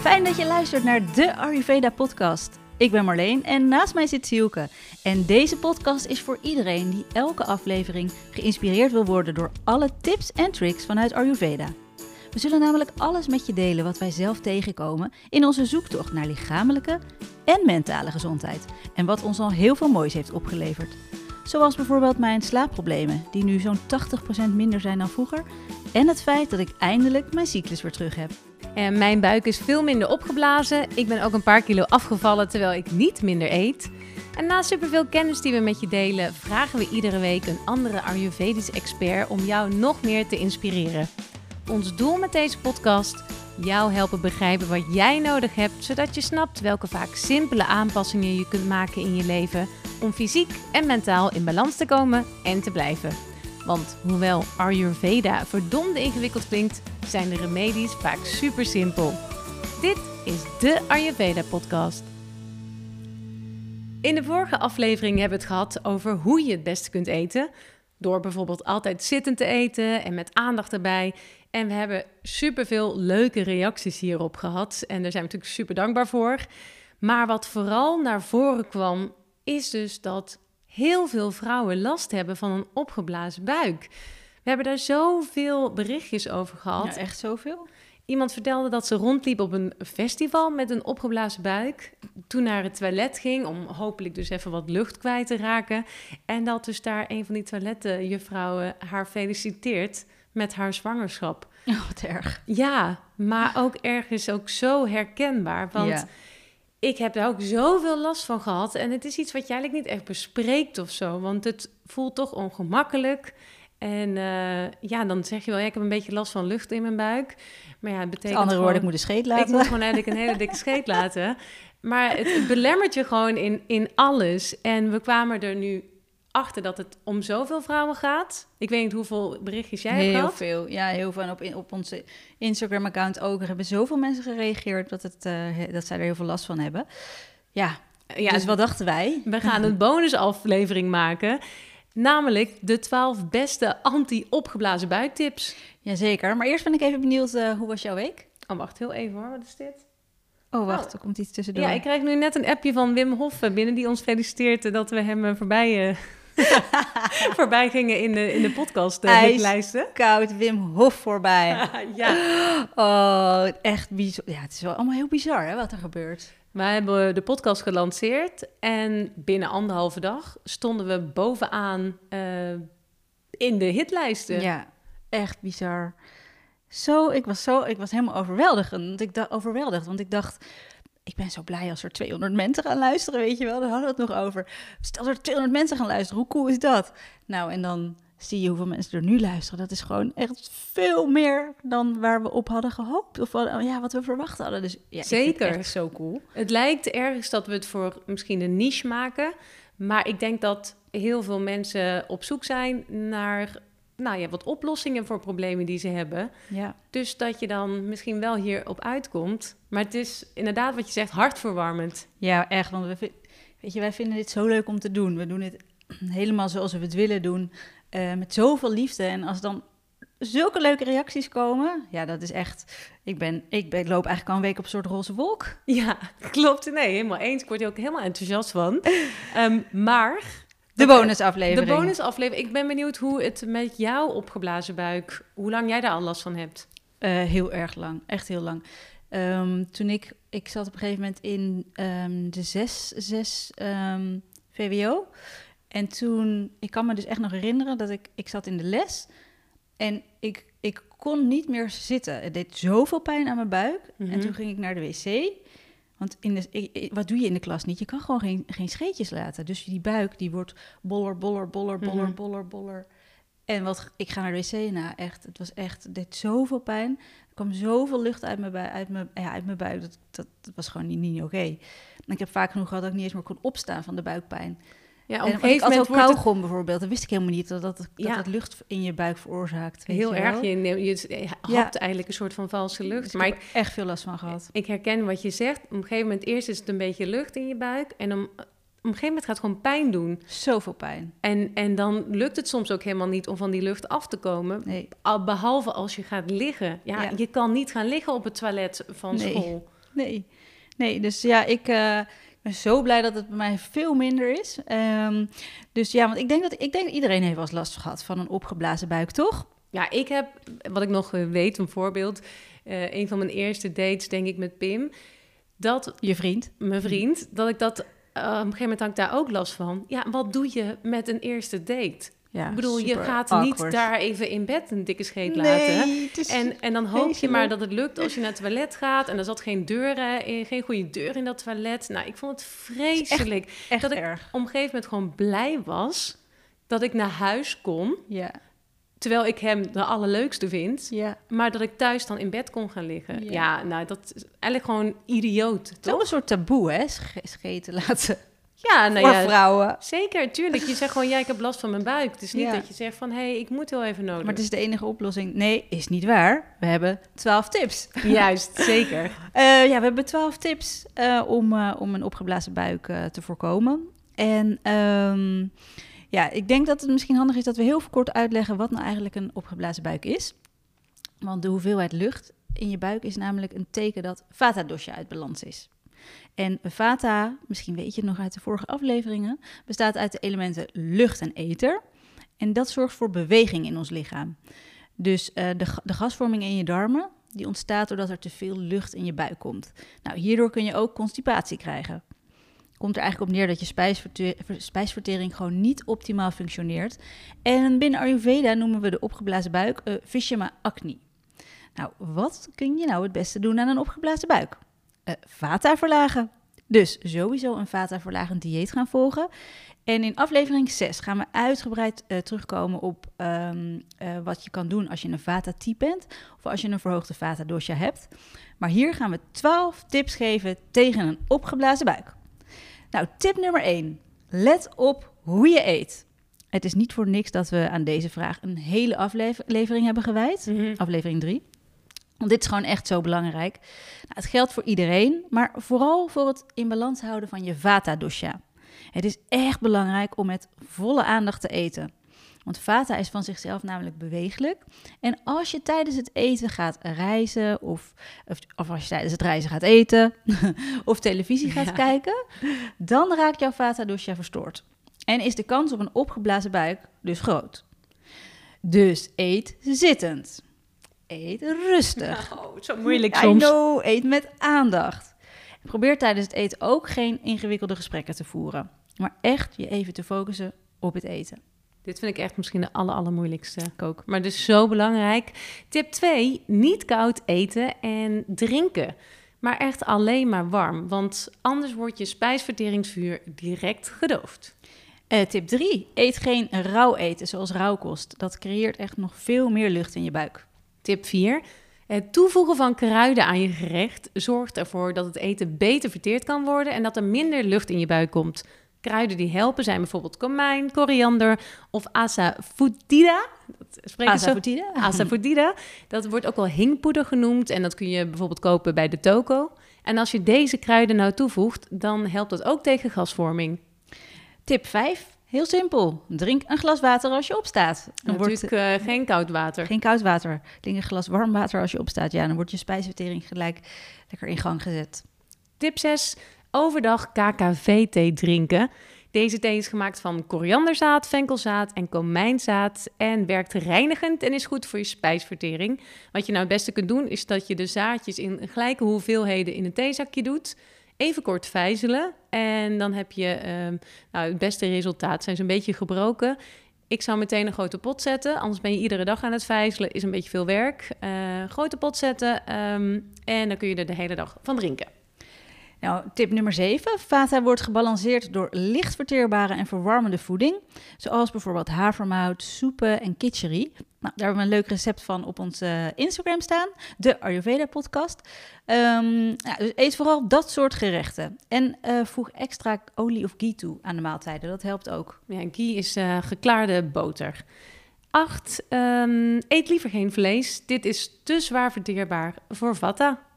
Fijn dat je luistert naar de Ayurveda podcast. Ik ben Marleen en naast mij zit Sielke. En deze podcast is voor iedereen die elke aflevering geïnspireerd wil worden door alle tips en tricks vanuit Ayurveda. We zullen namelijk alles met je delen wat wij zelf tegenkomen in onze zoektocht naar lichamelijke en mentale gezondheid. En wat ons al heel veel moois heeft opgeleverd. Zoals bijvoorbeeld mijn slaapproblemen, die nu zo'n 80% minder zijn dan vroeger. En het feit dat ik eindelijk mijn cyclus weer terug heb. En mijn buik is veel minder opgeblazen. Ik ben ook een paar kilo afgevallen terwijl ik niet minder eet. En na superveel kennis die we met je delen, vragen we iedere week een andere Ayurvedische expert om jou nog meer te inspireren. Ons doel met deze podcast: jou helpen begrijpen wat jij nodig hebt, zodat je snapt welke vaak simpele aanpassingen je kunt maken in je leven om fysiek en mentaal in balans te komen en te blijven. Want hoewel Ayurveda verdomde ingewikkeld klinkt, zijn de remedies vaak super simpel. Dit is de Ayurveda podcast. In de vorige aflevering hebben we het gehad over hoe je het beste kunt eten. Door bijvoorbeeld altijd zittend te eten en met aandacht erbij. En we hebben superveel leuke reacties hierop gehad. En daar zijn we natuurlijk super dankbaar voor. Maar wat vooral naar voren kwam, is dus dat heel veel vrouwen last hebben van een opgeblazen buik. We hebben daar zoveel berichtjes over gehad. Ja, echt zoveel? Iemand vertelde dat ze rondliep op een festival met een opgeblazen buik. Toen naar het toilet ging om hopelijk dus even wat lucht kwijt te raken. En dat dus daar een van die toilettenjuffrouwen haar feliciteert met haar zwangerschap. Oh, wat erg. Ja, maar ook ergens ook zo herkenbaar. Want ik heb daar ook zoveel last van gehad. En het is iets wat je eigenlijk niet echt bespreekt of zo. Want het voelt toch ongemakkelijk. En uh, ja, dan zeg je wel, ja, ik heb een beetje last van lucht in mijn buik. Maar ja, het betekent. andere woorden, ik moet een scheet laten. Ik moet gewoon eigenlijk een hele dikke scheet laten. Maar het, het belemmert je gewoon in, in alles. En we kwamen er nu achter dat het om zoveel vrouwen gaat. Ik weet niet hoeveel berichtjes jij heel hebt Heel veel, ja, heel veel. En op, op onze Instagram-account ook. Er hebben zoveel mensen gereageerd dat, het, uh, dat zij er heel veel last van hebben. Ja, ja dus wat dachten wij? We gaan een bonusaflevering maken. Namelijk de 12 beste anti-opgeblazen buiktips. Jazeker, maar eerst ben ik even benieuwd, uh, hoe was jouw week? Oh, wacht heel even hoor, wat is dit? Oh, wacht, oh. er komt iets tussendoor. Ja, ik krijg nu net een appje van Wim Hof binnen die ons feliciteert dat we hem voorbij, uh, voorbij gingen in de, in de podcast uh, lijsten. koud Wim Hof voorbij. ja. Oh, echt bizar. Ja, het is wel allemaal heel bizar hè, wat er gebeurt. Wij hebben de podcast gelanceerd en binnen anderhalve dag stonden we bovenaan uh, in de hitlijsten. Ja, echt bizar. Zo, ik was zo, ik was helemaal overweldigd. Want ik dacht, overweldigd, want ik dacht, ik ben zo blij als er 200 mensen gaan luisteren, weet je wel. Daar hadden we het nog over. Stel er 200 mensen gaan luisteren, hoe cool is dat? Nou, en dan zie je hoeveel mensen er nu luisteren. Dat is gewoon echt veel meer dan waar we op hadden gehoopt. Of ja, wat we verwacht hadden. Dus ja, Zeker. echt zo cool. Het lijkt ergens dat we het voor misschien een niche maken. Maar ik denk dat heel veel mensen op zoek zijn naar nou ja, wat oplossingen voor problemen die ze hebben. Ja. Dus dat je dan misschien wel hierop uitkomt. Maar het is inderdaad wat je zegt, hartverwarmend. Ja, echt. Want we, weet je, wij vinden dit zo leuk om te doen. We doen het helemaal zoals we het willen doen. Uh, met zoveel liefde. En als dan zulke leuke reacties komen, ja, dat is echt. Ik, ben, ik, ben, ik loop eigenlijk al een week op een soort roze wolk. Ja, klopt. Nee, helemaal eens. Ik word er ook helemaal enthousiast van. Um, maar de bonusaflevering. De bonusaflevering. Ik ben benieuwd hoe het met jouw opgeblazen buik, hoe lang jij daar al last van hebt. Uh, heel erg lang, echt heel lang. Um, toen ik, ik zat op een gegeven moment in um, de 6, 6 um, VWO. En toen, ik kan me dus echt nog herinneren dat ik, ik zat in de les en ik, ik kon niet meer zitten. Het deed zoveel pijn aan mijn buik. Mm -hmm. En toen ging ik naar de wc. Want in de, wat doe je in de klas niet? Je kan gewoon geen, geen scheetjes laten. Dus die buik die wordt boller, boller, boller, boller, mm -hmm. boller, boller. En wat, ik ga naar de wc na, echt. Het was echt, het deed zoveel pijn. Er kwam zoveel lucht uit mijn, buik, uit mijn, ja, uit mijn buik. Dat, dat, dat was gewoon niet, niet oké. Okay. Ik heb vaak genoeg gehad dat ik niet eens meer kon opstaan van de buikpijn. Ja, op een gegeven moment kauwgom het... bijvoorbeeld. Dat wist ik helemaal niet, dat dat, ja. dat lucht in je buik veroorzaakt. Heel je erg. Je, je, je hapt ja. eigenlijk een soort van valse lucht. Dus maar ik heb ik, echt veel last van gehad. Ik herken wat je zegt. Op een gegeven moment eerst is het een beetje lucht in je buik. En om, op een gegeven moment gaat het gewoon pijn doen. Zoveel pijn. En, en dan lukt het soms ook helemaal niet om van die lucht af te komen. Nee. Behalve als je gaat liggen. Ja, ja, je kan niet gaan liggen op het toilet van nee. school. Nee. Nee, dus ja, ik eh, ben zo blij dat het bij mij veel minder is. Ehm, dus ja, want ik denk, dat, ik denk dat iedereen heeft wel eens last gehad van een opgeblazen buik, toch? Ja, ik heb, wat ik nog eh, weet, een voorbeeld. eh, een van mijn eerste dates, denk ik, met Pim. Dat Je vriend. mijn vriend, dat ik dat... eh, op een gegeven moment had ik daar ook last van. Ja, wat doe je met een eerste date? Ja, ik bedoel, je gaat awkward. niet daar even in bed een dikke scheet laten. Nee. En, en dan hoop je maar dat het lukt als je naar het toilet gaat. En er zat geen deur, eh, in, geen goede deur in dat toilet. Nou, ik vond het vreselijk. echt dat ik erg. op een gegeven moment gewoon blij was dat ik naar huis kon. Ja, Terwijl ik hem de allerleukste vind. ja. Maar dat ik thuis dan in bed kon gaan liggen. Ja. Ja, nou, dat is eigenlijk gewoon idioot, Het is toch? een soort taboe, hè? Sch- Scheten laten Ja, nou voor ja, vrouwen. zeker, tuurlijk. Je zegt gewoon, ja, ik heb last van mijn buik. Het is niet Ja. dat je zegt van, hé, hey, ik moet heel even nodig. Maar het is de enige oplossing. Nee, is niet waar. We hebben twaalf tips. Juist, zeker. Eh, ja, we hebben twaalf tips eh, om, eh, om een opgeblazen buik te voorkomen. En ehm, ja, ik denk dat het misschien handig is dat we heel kort uitleggen wat nou eigenlijk een opgeblazen buik is. Want de hoeveelheid lucht in je buik is namelijk een teken dat vata dosha uit balans is. En vata, misschien weet je het nog uit de vorige afleveringen, bestaat uit de elementen lucht en ether. En dat zorgt voor beweging in ons lichaam. Dus eh, de, de gasvorming in je darmen, die ontstaat doordat er te veel lucht in je buik komt. Nou, hierdoor kun je ook constipatie krijgen. Komt er eigenlijk op neer dat je spijsverte- ver- spijsvertering gewoon niet optimaal functioneert. En binnen Ayurveda noemen we de opgeblazen buik eh Vishama acne. Nou, wat kun je nou het beste doen aan een opgeblazen buik? Eh, vata verlagen. Dus sowieso een vata verlagend dieet gaan volgen. En in aflevering 6 gaan we uitgebreid eh, terugkomen op ehm, eh, wat je kan doen als je een vata-type bent of als je een verhoogde vata-dosha hebt. Maar hier gaan we 12 tips geven tegen een opgeblazen buik. Nou, tip nummer 1. Let op hoe je eet. Het is niet voor niks dat we aan deze vraag een hele aflevering hebben gewijd. Mhm. Aflevering 3. Want dit is gewoon echt zo belangrijk. Nou, het geldt voor iedereen, maar vooral voor het in balans houden van je vata-dosha. Het is echt belangrijk om met volle aandacht te eten. Want vata is van zichzelf namelijk bewegelijk. En als je tijdens het eten gaat reizen, of, of, of als je tijdens het reizen gaat eten, of televisie gaat Ja. kijken, dan raakt jouw vata dosha verstoord. En is de kans op een opgeblazen buik dus groot. Dus eet zittend. Eet rustig. Oh, zo moeilijk I soms. know, eet met aandacht. Probeer tijdens het eten ook geen ingewikkelde gesprekken te voeren. Maar echt je even te focussen op het eten. Dit vind ik echt misschien de aller, allermoeilijkste. Ik ook. Maar dus zo belangrijk. Tip 2, niet koud eten en drinken. Maar echt alleen maar warm, want anders wordt je spijsverteringsvuur direct gedoofd. Eh, tip 3. Eet geen rauw eten, zoals rauwkost. Dat creëert echt nog veel meer lucht in je buik. Tip 4, het toevoegen van kruiden aan je gerecht zorgt ervoor dat het eten beter verteerd kan worden en dat er minder lucht in je buik komt. Kruiden die helpen zijn bijvoorbeeld komijn, koriander of asafoetida. Dat spreek ik zo Asafoetida. Asafoetida. Dat wordt ook wel hingpoeder genoemd en dat kun je bijvoorbeeld kopen bij de toko. En als je deze kruiden nou toevoegt, dan helpt dat ook tegen gasvorming. Tip 5. Heel simpel. Drink een glas water als je opstaat. Dan wordt Natuurlijk eh, geen koud water. geen koud water. Drink een glas warm water als je opstaat. Ja, dan wordt je spijsvertering gelijk lekker in gang gezet. Tip 6. Overdag KKV-thee drinken. Deze thee is gemaakt van korianderzaad, venkelzaad en komijnzaad en werkt reinigend en is goed voor je spijsvertering. Wat je nou het beste kunt doen is dat je de zaadjes in gelijke hoeveelheden in een theezakje doet. Even kort vijzelen en dan heb je ehm, nou, het beste resultaat. Zijn ze een beetje gebroken. Ik zou meteen een grote pot zetten, anders ben je iedere dag aan het vijzelen. Is een beetje veel werk. Eh, grote pot zetten ehm, en dan kun je er de hele dag van drinken. Nou, tip nummer 7. Vata wordt gebalanceerd door licht verteerbare en verwarmende voeding. Zoals bijvoorbeeld havermout, soepen en kitchery. Nou, daar hebben we een leuk recept van op ons eh, Instagram staan. De Ayurveda podcast. Ehm, ja, dus eet vooral dat soort gerechten. En eh, voeg extra olie of ghee toe aan de maaltijden. Dat helpt ook. Ja, ghee is eh, geklaarde boter. 8. eet liever geen vlees. Dit is te zwaar verteerbaar voor vata.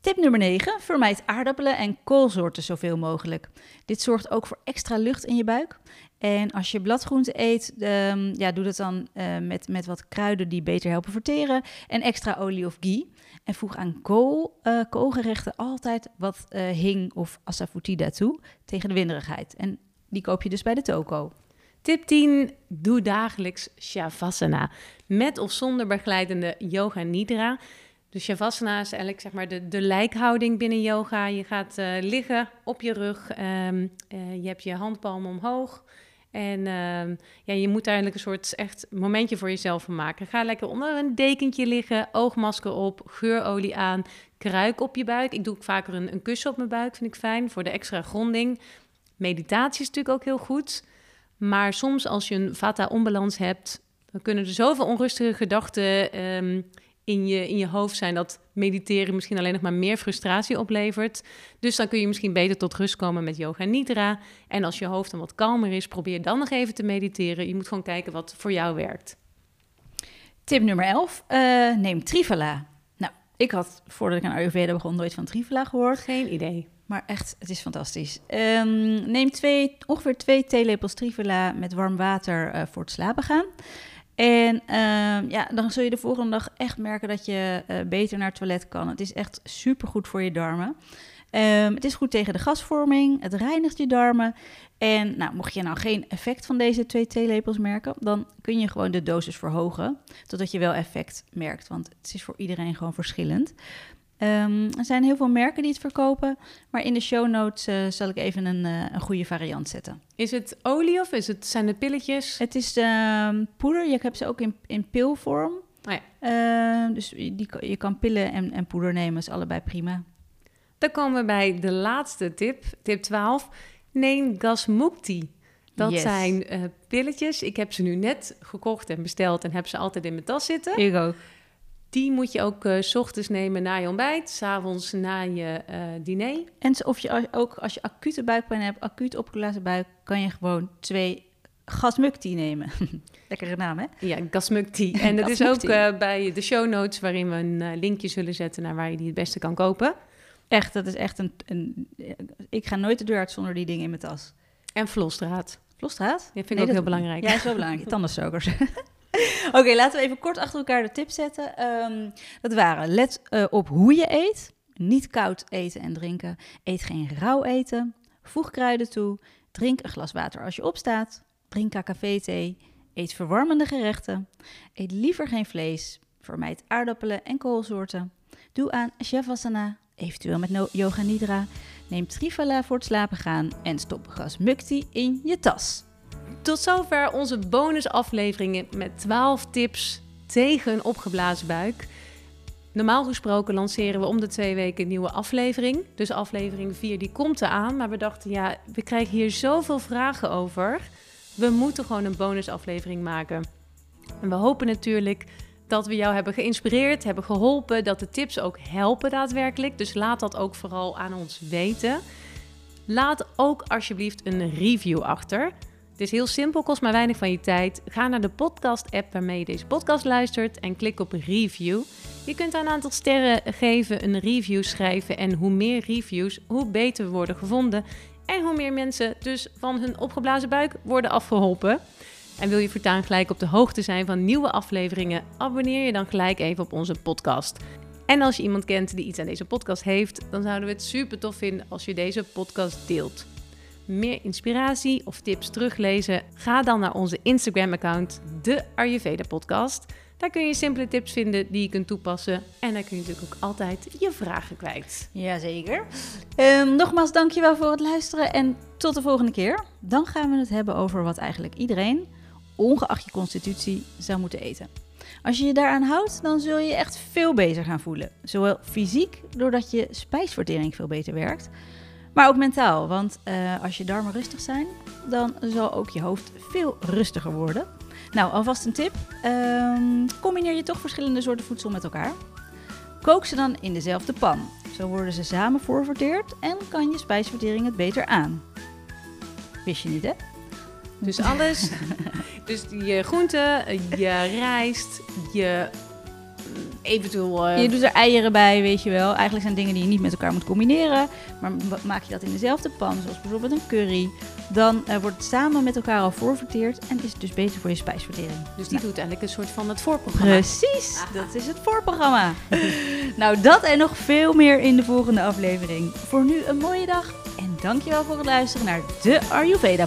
Tip nummer 9. Vermijd aardappelen en koolsoorten zoveel mogelijk. Dit zorgt ook voor extra lucht in je buik. En als je bladgroente eet, ehm, ja, doe dat dan eh, met, met wat kruiden die beter helpen verteren. En extra olie of ghee. En voeg aan kool, eh, koolgerechten altijd wat eh, hing of asafoetida toe tegen de winderigheid. En die koop je dus bij de toko. Tip 10. Doe dagelijks Shavasana. Met of zonder begeleidende yoga nidra. Dus Shavasana is eigenlijk zeg maar de, de lijkhouding binnen yoga. Je gaat uh, liggen op je rug. Um, uh, je hebt je handpalmen omhoog. En uh, ja, je moet eigenlijk een soort echt momentje voor jezelf van maken. Ga lekker onder een dekentje liggen, oogmasker op, geurolie aan, kruik op je buik. Ik doe vaker een, een kussen op mijn buik, vind ik fijn, voor de extra gronding. Meditatie is natuurlijk ook heel goed. Maar soms als je een vata-onbalans hebt, dan kunnen er zoveel onrustige gedachten um, in je, in je hoofd zijn dat mediteren misschien alleen nog maar meer frustratie oplevert. Dus dan kun je misschien beter tot rust komen met yoga nidra. En als je hoofd dan wat kalmer is, probeer dan nog even te mediteren. Je moet gewoon kijken wat voor jou werkt. Tip nummer 11. Uh, neem Trifala. Nou, ik had voordat ik aan Ayurveda begon nooit van Trifala gehoord. Geen idee. Maar echt, het is fantastisch. Um, neem twee, ongeveer twee theelepels Trifala met warm water uh, voor het slapen gaan. En uh, ja, dan zul je de volgende dag echt merken dat je uh, beter naar het toilet kan. Het is echt supergoed voor je darmen. Um, het is goed tegen de gasvorming, het reinigt je darmen. En nou, mocht je nou geen effect van deze twee theelepels merken, dan kun je gewoon de dosis verhogen, totdat je wel effect merkt. Want het is voor iedereen gewoon verschillend. Um, er zijn heel veel merken die het verkopen, maar in de show notes uh, zal ik even een, uh, een goede variant zetten. Is het olie of is het, zijn het pilletjes? Het is uh, poeder, je hebt ze ook in, in pilvorm. Oh ja. Uh, dus die, je kan pillen en, en poeder nemen, is allebei prima. Dan komen we bij de laatste tip, tip 12. Neem gasmukti. Dat Yes. zijn eh, pilletjes. Ik heb ze nu net gekocht en besteld en heb ze altijd in mijn tas zitten. Ik ook. Die moet je ook eh, s ochtends nemen na je ontbijt, s'avonds na je eh, diner. En of je ook als je acute buikpijn hebt, acuut opgeblazen buik, kan je gewoon twee gasmukti nemen. Lekkere naam, hè? Ja, gasmukti. En dat is ook eh, bij de show notes waarin we een linkje zullen zetten naar waar je die het beste kan kopen. Echt, dat is echt een, een... Ik ga nooit de deur uit zonder die dingen in mijn tas. En vlosstraat. Vlosstraat? Dat vind ik Nee, ook heel belangrijk. Ja, is wel belangrijk. Tandenstokers. Oké, laten we even kort achter elkaar de tips zetten. Ehm, dat waren, let eh, op hoe je eet. Niet koud eten en drinken. Eet geen rauw eten. Voeg kruiden toe. Drink een glas water als je opstaat. Drink KKV-thee. Eet verwarmende gerechten. Eet liever geen vlees. Vermijd aardappelen en koolsoorten. Doe aan Shavasana, eventueel met Yoga Nidra. Neem Trifala voor het slapen gaan. En stop gasmukti in je tas. Tot zover onze bonusafleveringen met 12 tips tegen een opgeblazen buik. Normaal gesproken lanceren we om de twee weken een nieuwe aflevering. Dus aflevering 4 die komt eraan. Maar we dachten, ja, we krijgen hier zoveel vragen over. We moeten gewoon een bonusaflevering maken. En we hopen natuurlijk dat we jou hebben geïnspireerd, hebben geholpen, dat de tips ook helpen daadwerkelijk. Dus laat dat ook vooral aan ons weten. Laat ook alsjeblieft een review achter. Het is heel simpel, kost maar weinig van je tijd. Ga naar de podcast-app waarmee je deze podcast luistert en klik op review. Je kunt een aantal sterren geven, een review schrijven. En hoe meer reviews, hoe beter we worden gevonden. En hoe meer mensen dus van hun opgeblazen buik worden afgeholpen. En wil je voortaan gelijk op de hoogte zijn van nieuwe afleveringen? Abonneer je dan gelijk even op onze podcast. En als je iemand kent die iets aan deze podcast heeft, dan zouden we het super tof vinden als je deze podcast deelt. Meer inspiratie of tips teruglezen? Ga dan naar onze Instagram-account, de Ayurveda Podcast. Daar kun je simpele tips vinden die je kunt toepassen. En daar kun je natuurlijk ook altijd je vragen kwijt. Jazeker. Ehm nogmaals, dankjewel voor het luisteren en tot de volgende keer. Dan gaan we het hebben over wat eigenlijk iedereen, ongeacht je constitutie, zou moeten eten. Als je je daaraan houdt, dan zul je je echt veel beter gaan voelen. Zowel fysiek, doordat je spijsvertering veel beter werkt, maar ook mentaal. Want eh, als je darmen rustig zijn, dan zal ook je hoofd veel rustiger worden. Nou, alvast een tip. Ehm, combineer je toch verschillende soorten voedsel met elkaar. Kook ze dan in dezelfde pan. Zo worden ze samen voorverteerd en kan je spijsvertering het beter aan. Wist je niet, hè? Dus alles. dus je groenten, je rijst, je eventueel... Uh... Je doet er eieren bij, weet je wel. Eigenlijk zijn dingen die je niet met elkaar moet combineren. Maar maak je dat in dezelfde pan, zoals bijvoorbeeld een curry... dan uh, wordt het samen met elkaar al voorverteerd... en is het dus beter voor je spijsvertering. Dus die nou. doet eigenlijk een soort van het voorprogramma. Precies, dat is het voorprogramma. nou, dat en nog veel meer in de volgende aflevering. Voor nu een mooie dag en dankjewel voor het luisteren naar de Ayurveda